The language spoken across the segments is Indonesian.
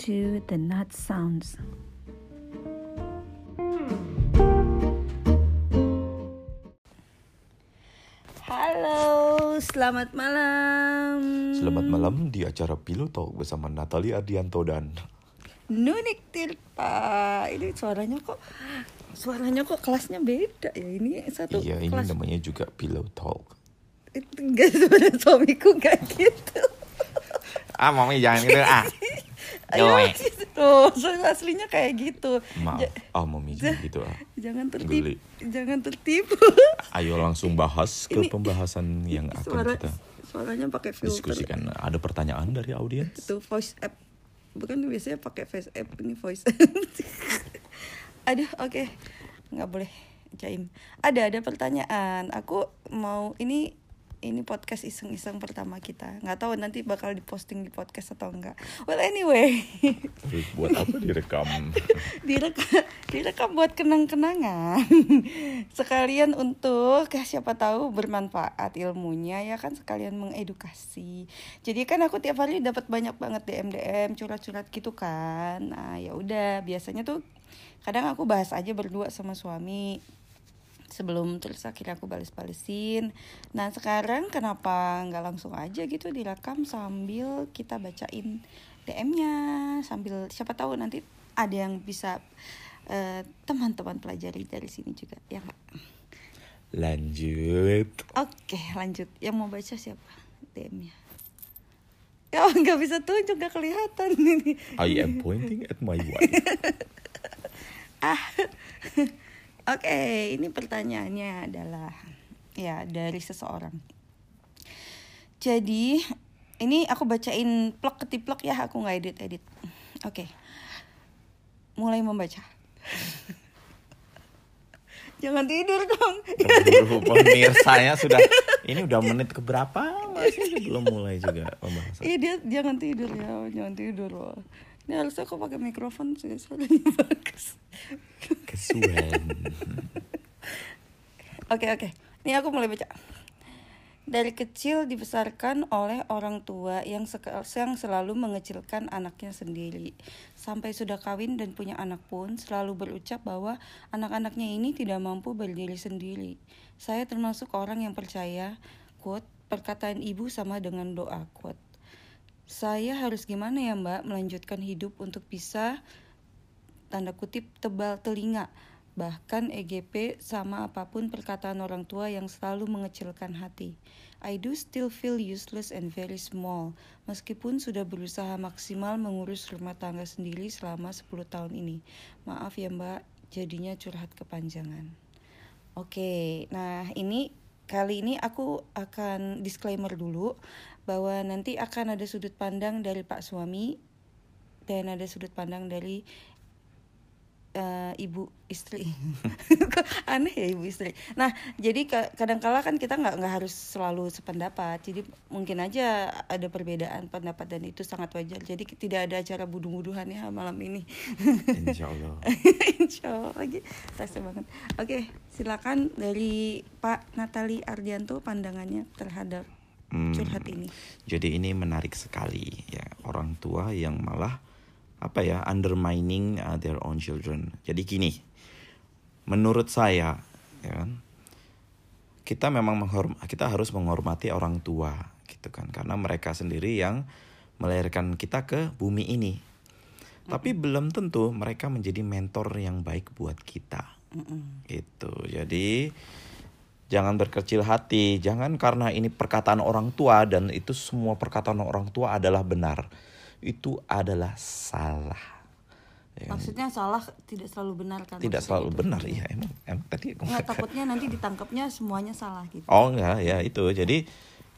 to the Nut Sounds. Halo, selamat malam. Selamat malam di acara Pillow Talk bersama Natalie Ardianto dan Nunik Tirta. Ini suaranya kok suaranya kok kelasnya beda ya. Ini satu Iya ini kelas. namanya juga Pillow Talk Itu enggak suara suamiku enggak gitu. Ah mami jangan gitu ah Ayo, Joy. tuh, aslinya kayak gitu. Maaf Ja- ah mami jangan gitu ah jangan tertipu. Geli. Jangan tertipu. Ayo langsung bahas ke Ini- pembahasan yang akan Suara kita suaranya pakai filter. diskusikan Ada pertanyaan dari audiens? Itu voice app. Bukan biasanya pakai face app ini voice. Aduh, oke. nggak boleh jaim. Ada ada pertanyaan. Aku mau ini ini podcast iseng-iseng pertama kita. Nggak tahu nanti bakal diposting di podcast atau enggak. Well anyway, buat apa direkam? direkam direkam buat kenang-kenangan. Sekalian untuk ya, siapa tahu bermanfaat ilmunya ya kan sekalian mengedukasi. Jadi kan aku tiap hari dapat banyak banget DM DM curhat-curhat gitu kan. Nah, ya udah biasanya tuh kadang aku bahas aja berdua sama suami sebelum terus akhirnya aku bales-balesin. Nah sekarang kenapa nggak langsung aja gitu direkam sambil kita bacain DM-nya sambil siapa tahu nanti ada yang bisa eh, teman-teman pelajari dari sini juga ya? Lanjut Oke lanjut yang mau baca siapa DM-nya? Ya nggak bisa tunjuk nggak kelihatan ini. I am pointing at my wife Ah, oke, ini pertanyaannya adalah ya dari seseorang. Jadi ini aku bacain plek ketiplek ya, aku nggak edit edit. Oke, mulai membaca. Jangan tidur dong. Keburu pemirsanya sudah Ini udah menit keberapa Masih belum mulai juga pembahasan Iya dia jangan tidur ya, jangan tidur loh. Ini harusnya aku pakai mikrofon sih, suaranya bagus. Kesuwen Oke oke, ini aku mulai baca. Dari kecil dibesarkan oleh orang tua yang, yang selalu mengecilkan anaknya sendiri. Sampai sudah kawin dan punya anak pun selalu berucap bahwa anak-anaknya ini tidak mampu berdiri sendiri. Saya termasuk orang yang percaya, quote, perkataan ibu sama dengan doa, quote. Saya harus gimana ya mbak melanjutkan hidup untuk bisa tanda kutip tebal telinga bahkan EGP sama apa pun perkataan orang tua yang selalu mengecilkan hati. I do still feel useless and very small meskipun sudah berusaha maksimal mengurus rumah tangga sendiri selama 10 tahun ini. Maaf ya Mbak, jadinya curhat kepanjangan. Oke, nah ini kali ini aku akan disclaimer dulu bahwa nanti akan ada sudut pandang dari Pak suami dan ada sudut pandang dari eh, ibu istri. Aneh ya ibu istri. Nah jadi ka- kadangkala kan kita nggak nggak harus selalu sependapat. Jadi mungkin aja ada perbedaan pendapat dan itu sangat wajar. Jadi tidak ada acara budu-buduhan ya malam ini. Insya Allah. Insya Allah. Lagi banget. Oke silakan dari Pak Natali Ardianto pandangannya terhadap Hmm. curhat ini. Jadi ini menarik sekali ya. Orang tua yang malah apa ya undermining uh, their own children. Jadi gini, menurut saya ya kan, kita memang menghorm kita harus menghormati orang tua gitu kan karena mereka sendiri yang melahirkan kita ke bumi ini. Tapi belum tentu mereka menjadi mentor yang baik buat kita. Itu. Jadi jangan berkecil hati, jangan karena ini perkataan orang tua dan itu semua perkataan orang tua adalah benar. Itu adalah salah. Ya kan? maksudnya salah tidak selalu benar kan Tidak selalu itu. benar ya emang, emang tadi Nggak, takutnya nanti ditangkapnya semuanya salah gitu Oh enggak ya itu. Jadi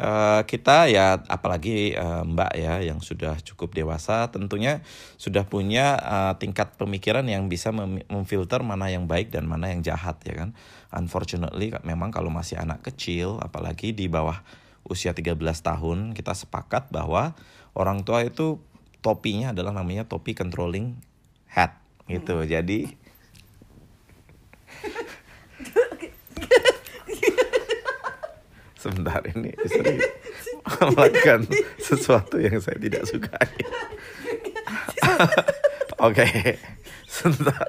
eh, kita ya apalagi eh, Mbak ya yang sudah cukup dewasa tentunya sudah punya eh, tingkat pemikiran yang bisa mem- memfilter mana yang baik dan mana yang jahat ya kan. Unfortunately memang kalau masih anak kecil apalagi di bawah usia 13 tahun kita sepakat bahwa orang tua itu topinya adalah namanya topi controlling head gitu. Jadi sebentar ini istri melakukan sesuatu yang saya tidak sukai. Oke, sebentar.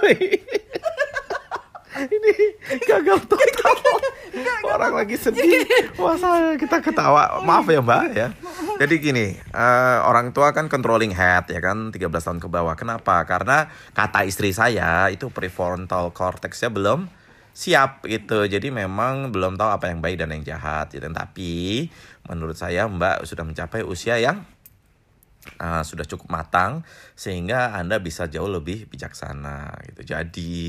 Wih. Ini gagal total. Orang lagi sedih. Masa kita ketawa. Maaf ya Mbak ya. Jadi gini, eh, orang tua kan controlling head ya kan 13 tahun ke bawah. Kenapa? Karena kata istri saya itu prefrontal cortexnya belum siap gitu. Jadi memang belum tahu apa yang baik dan yang jahat gitu. Tapi menurut saya Mbak sudah mencapai usia yang uh, sudah cukup matang sehingga Anda bisa jauh lebih bijaksana gitu. Jadi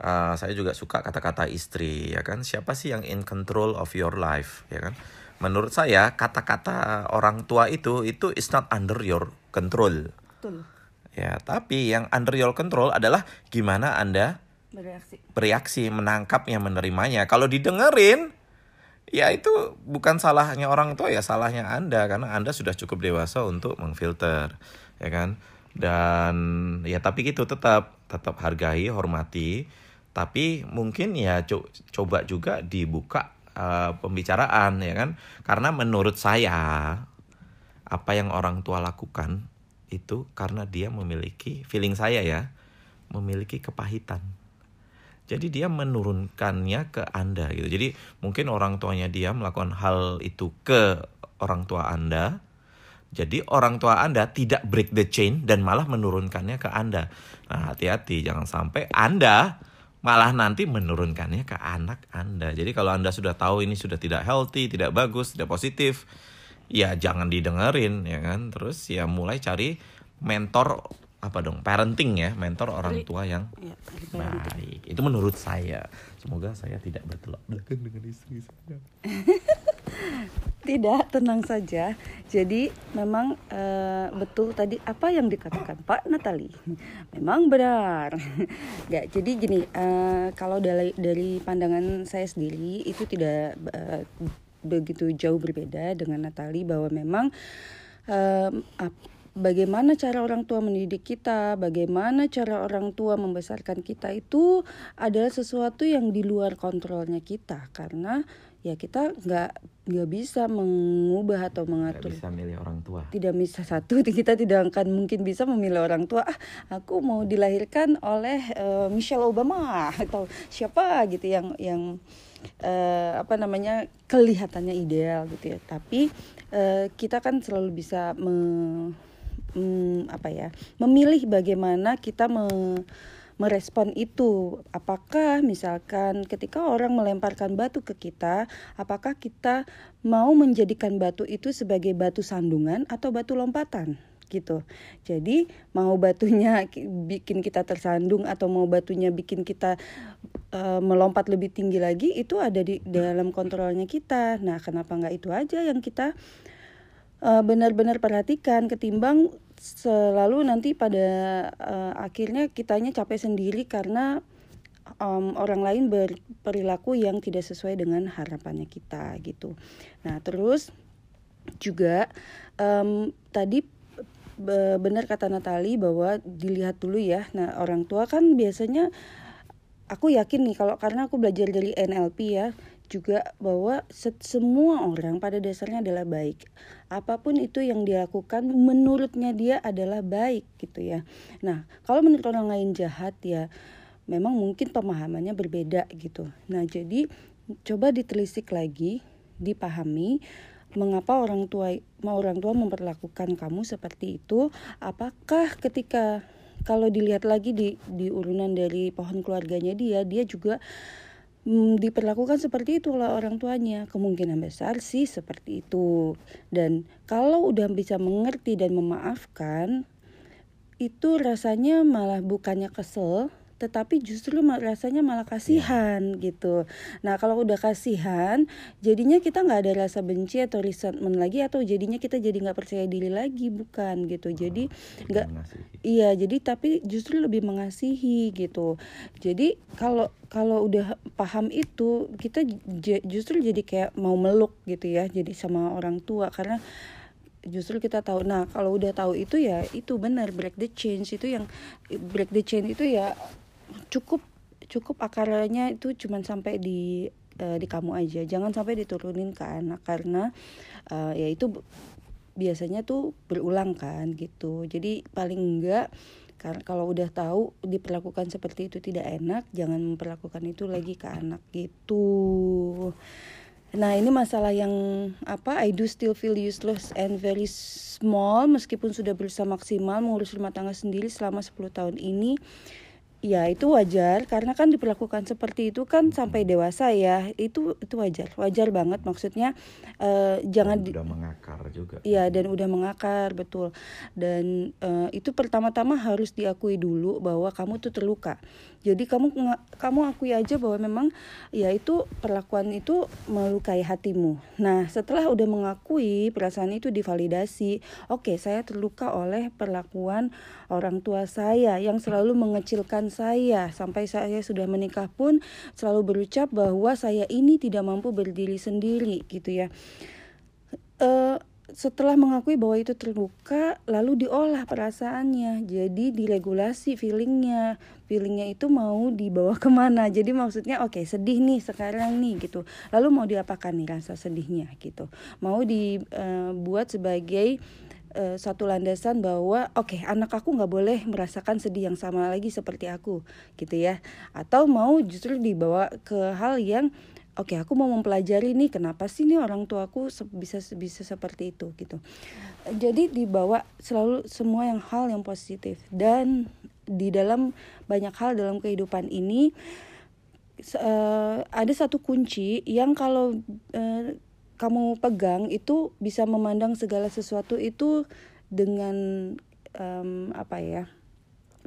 uh, saya juga suka kata-kata istri ya kan. Siapa sih yang in control of your life ya kan? Menurut saya kata-kata orang tua itu itu is not under your control. Betul. Ya, tapi yang under your control adalah gimana Anda Bereaksi. bereaksi, menangkapnya, menerimanya. Kalau didengerin, ya itu bukan salahnya orang tua ya salahnya anda karena anda sudah cukup dewasa untuk mengfilter ya kan dan ya tapi gitu tetap tetap hargai hormati tapi mungkin ya co- coba juga dibuka uh, pembicaraan ya kan karena menurut saya apa yang orang tua lakukan itu karena dia memiliki feeling saya ya memiliki kepahitan jadi dia menurunkannya ke Anda gitu. Jadi mungkin orang tuanya dia melakukan hal itu ke orang tua Anda. Jadi orang tua Anda tidak break the chain dan malah menurunkannya ke Anda. Nah, hati-hati jangan sampai Anda malah nanti menurunkannya ke anak Anda. Jadi kalau Anda sudah tahu ini sudah tidak healthy, tidak bagus, tidak positif, ya jangan didengerin ya kan. Terus ya mulai cari mentor apa dong parenting ya mentor orang tua yang Iya, baik itu menurut saya semoga saya tidak bertolak belakang dengan istri saya Tidak, tenang saja. Jadi memang eh, betul tadi apa yang dikatakan Pak Natali. Memang benar. Nggak, jadi gini, eh, kalau dari dari pandangan saya sendiri itu tidak eh, begitu jauh berbeda dengan Natali bahwa memang em, ap- bagaimana cara orang tua mendidik kita, bagaimana cara orang tua membesarkan kita itu adalah sesuatu yang di luar kontrolnya kita karena ya kita nggak nggak bisa mengubah atau mengatur. bisa milih orang tua. Tidak bisa satu kita tidak akan mungkin bisa memilih orang tua. Ah aku mau dilahirkan oleh eh, Michelle Obama atau siapa gitu yang yang eh, apa namanya kelihatannya ideal gitu ya. Tapi eh, kita kan selalu bisa me- mm, apa ya memilih bagaimana kita me- merespon itu. Apakah misalkan ketika orang melemparkan batu ke kita apakah kita mau menjadikan batu itu sebagai batu sandungan atau batu lompatan? Gitu. Jadi mau batunya ki- bikin kita tersandung atau mau batunya bikin kita eh, melompat lebih tinggi lagi itu ada di dalam kontrolnya kita. Nah kenapa nggak itu aja yang kita eh, benar-benar perhatikan ketimbang selalu nanti pada eh, akhirnya kitanya capek sendiri karena em, orang lain berperilaku yang tidak sesuai dengan harapannya kita gitu. Nah terus juga em, tadi be- benar kata Natali bahwa dilihat dulu ya. Nah orang tua kan biasanya aku yakin nih kalau karena aku belajar dari NLP ya juga bahwa se- semua orang pada dasarnya adalah baik. Apa pun itu yang dilakukan menurutnya dia adalah baik gitu ya. Nah, kalau menurut orang lain jahat ya memang mungkin pemahamannya berbeda gitu. Nah, jadi coba ditelisik lagi, dipahami mengapa orang tua mau orang tua memperlakukan kamu seperti itu. Apakah ketika kalau dilihat lagi di di urunan dari pohon keluarganya dia, dia juga mm, diperlakukan seperti itu oleh orang tuanya. Kemungkinan besar sih seperti itu. Dan kalau udah bisa mengerti dan memaafkan, itu rasanya malah bukannya kesel, tetapi justru rasanya malah kasihan gitu. Nah kalau udah kasihan, jadinya kita nggak ada rasa benci atau resentment lagi atau jadinya kita jadi nggak percaya diri lagi bukan gitu. Jadi nggak. Iya, jadi tapi justru lebih mengasihi gitu. Jadi kalau kalau udah paham itu, kita justru jadi kayak mau meluk gitu ya, jadi sama orang tua karena justru kita tahu. Nah, kalau udah tahu itu ya itu benar break the change itu yang break the chain itu ya cukup cukup akarnya itu cuman sampai di eh, di kamu aja. Jangan sampai diturunin ke anak karena eh, ya itu biasanya tuh berulang kan gitu. Jadi paling enggak karena kalau udah tahu diperlakukan seperti itu tidak enak jangan memperlakukan itu lagi ke anak gitu. Nah ini masalah yang apa I do still feel useless and very small. Meskipun sudah berusaha maksimal mengurus rumah tangga sendiri selama 10 tahun ini ya itu wajar. Karena kan diperlakukan seperti itu kan sampai dewasa ya. Itu itu wajar. Wajar banget maksudnya uh, jangan udah mengakar juga. Iya dan udah mengakar betul. Dan uh, itu pertama-tama harus diakui dulu bahwa kamu tuh terluka. Jadi kamu kamu akui aja bahwa memang ya itu perlakuan itu melukai hatimu. Nah setelah udah mengakui perasaan itu divalidasi. Oke okay, saya terluka oleh perlakuan orang tua saya yang selalu mengecilkan saya. Sampai saya sudah menikah pun selalu berucap bahwa saya ini tidak mampu berdiri sendiri gitu ya. Uh, setelah mengakui bahwa itu terluka lalu diolah perasaannya. Jadi diregulasi feelingnya. Feelingnya itu mau dibawa ke mana jadi maksudnya oke okay, sedih nih sekarang nih gitu. Lalu mau diapakan nih rasa sedihnya gitu? Mau dibuat uh, sebagai uh, satu landasan bahwa oke okay, anak aku nggak boleh merasakan sedih yang sama lagi seperti aku gitu ya. Atau mau justru dibawa ke hal yang oke okay, aku mau mempelajari nih kenapa sih nih orang tuaku bisa bisa seperti itu gitu. Jadi dibawa selalu semua yang hal yang positif. Dan di dalam banyak hal dalam kehidupan ini uh, ada satu kunci yang kalau uh, kamu pegang itu bisa memandang segala sesuatu itu dengan um, apa ya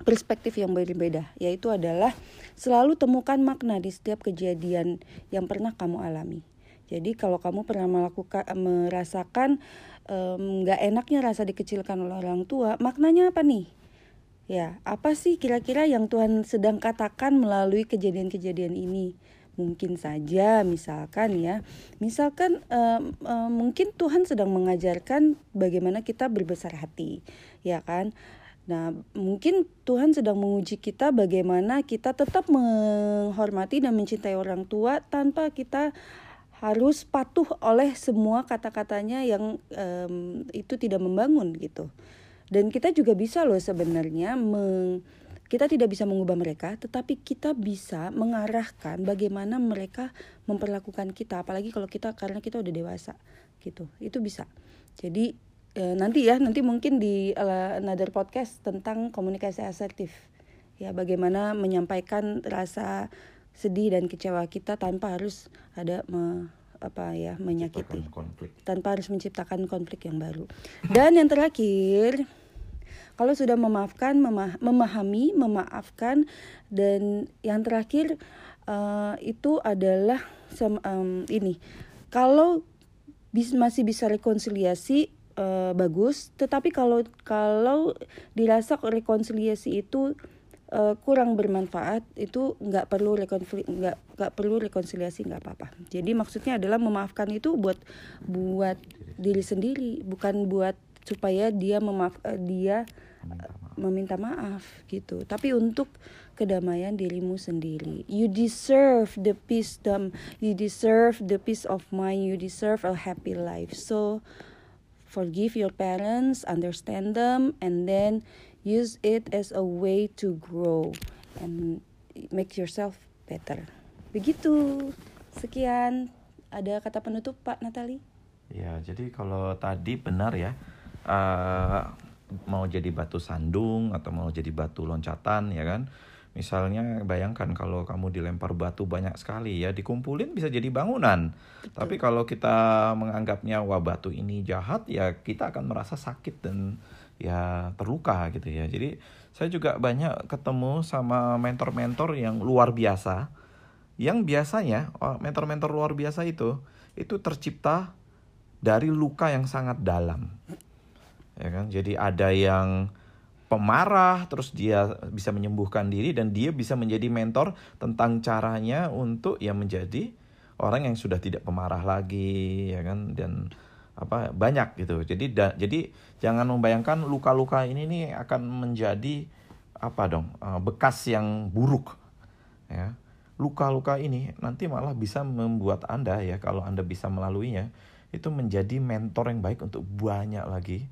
perspektif yang berbeda yaitu adalah selalu temukan makna di setiap kejadian yang pernah kamu alami. Jadi kalau kamu pernah melakukan merasakan nggak um, enaknya rasa dikecilkan oleh orang tua maknanya apa nih? Ya, apa sih kira-kira yang Tuhan sedang katakan melalui kejadian-kejadian ini? Mungkin saja, misalkan ya, misalkan uh, uh, mungkin Tuhan sedang mengajarkan bagaimana kita berbesar hati, ya kan? Nah, mungkin Tuhan sedang menguji kita bagaimana kita tetap menghormati dan mencintai orang tua tanpa kita harus patuh oleh semua kata-katanya yang um, itu tidak membangun gitu. Dan kita juga bisa loh sebenarnya meng kita tidak bisa mengubah mereka, tetapi kita bisa mengarahkan bagaimana mereka memperlakukan kita, apalagi kalau kita karena kita udah dewasa, gitu. Itu bisa. Jadi e, nanti ya, nanti mungkin di uh, another podcast tentang komunikasi asertif, ya bagaimana menyampaikan rasa sedih dan kecewa kita tanpa harus ada me, apa ya menyakiti, tanpa harus menciptakan konflik yang baru. Dan yang terakhir kalau sudah memaafkan, mema memahami, memaafkan, dan yang terakhir uh, itu adalah um, ini. Kalau bis masih bisa rekonsiliasi uh, bagus, tetapi kalau kalau dirasa rekonsiliasi itu uh, kurang bermanfaat itu nggak perlu nggak nggak perlu rekonsiliasi nggak apa-apa jadi maksudnya adalah memaafkan itu buat buat diri sendiri bukan buat supaya dia memaaf uh, dia meminta maaf. meminta maaf gitu. Tapi untuk kedamaian dirimu sendiri you deserve the peace you deserve the peace of mind you deserve a happy life. So forgive your parents understand them and then use it as a way to grow and make yourself better. Begitu. Sekian. Ada kata penutup Pak Natali? Ya jadi kalau tadi benar ya uh, mau jadi batu sandung atau mau jadi batu loncatan ya kan? Misalnya bayangkan kalau kamu dilempar batu banyak sekali ya dikumpulin bisa jadi bangunan. Betul. tapi kalau kita menganggapnya wah batu ini jahat ya kita akan merasa sakit dan ya terluka gitu ya. Jadi saya juga banyak ketemu sama mentor-mentor yang luar biasa yang biasanya oh, mentor-mentor luar biasa itu itu tercipta dari luka yang sangat dalam ya kan? Jadi ada yang pemarah terus dia bisa menyembuhkan diri dan dia bisa menjadi mentor tentang caranya untuk ya menjadi orang yang sudah tidak pemarah lagi ya kan? Dan apa banyak gitu. Jadi da, jadi jangan membayangkan luka-luka ini nih akan menjadi apa dong eh, bekas yang buruk ya. Luka-luka ini nanti malah bisa membuat anda ya kalau anda bisa melaluinya itu menjadi mentor yang baik untuk banyak lagi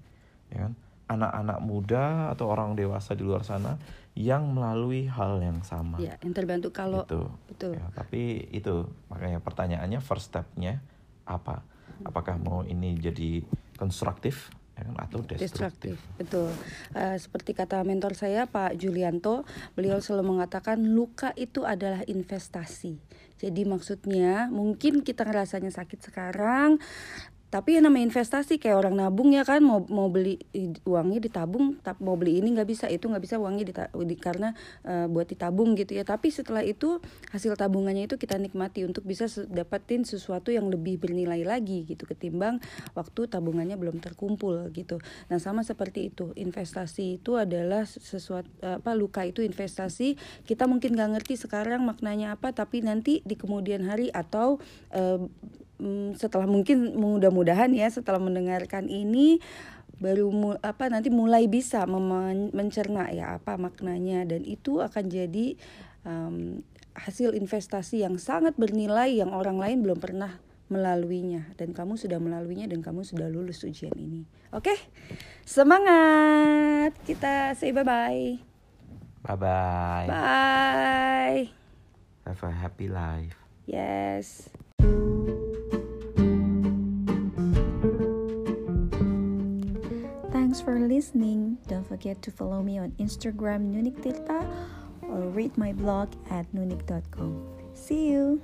ya kan? Anak-anak muda atau orang dewasa di luar sana yang melalui hal yang sama. Ya yang terbantu kalau itu betul. Ya, tapi itu makanya pertanyaannya first stepnya apa? Apakah mau ini jadi konstruktif ya kan, atau destruktif, destruktif betul. Eh, seperti kata mentor saya Pak Julianto beliau selalu mengatakan luka itu adalah investasi. Jadi maksudnya mungkin kita ngerasanya sakit sekarang tapi yang namanya investasi kayak orang nabung ya kan mau mau beli uangnya ditabung tapi mau beli ini nggak bisa itu nggak bisa uangnya dita- di, karena eh, buat ditabung gitu ya. Tapi setelah itu hasil tabungannya itu kita nikmati untuk bisa dapetin sesuatu yang lebih bernilai lagi gitu ketimbang waktu tabungannya belum terkumpul gitu. Nah sama seperti itu investasi itu adalah sesuatu apa luka itu investasi. Kita mungkin nggak ngerti sekarang maknanya apa tapi nanti di kemudian hari atau eh, mm, setelah mungkin mudah-mudahan ya setelah mendengarkan ini baru mu- apa nanti mulai bisa mencerna ya apa maknanya dan itu akan jadi em, hasil investasi yang sangat bernilai yang orang lain belum pernah melaluinya dan kamu sudah melaluinya dan kamu sudah lulus ujian ini. Oke. Semangat. Kita say bye-bye. bye bye Bye. have a happy life Yes. Thanks for listening. Don't forget to follow me on Instagram Nunik or read my blog at nunik.com. See you.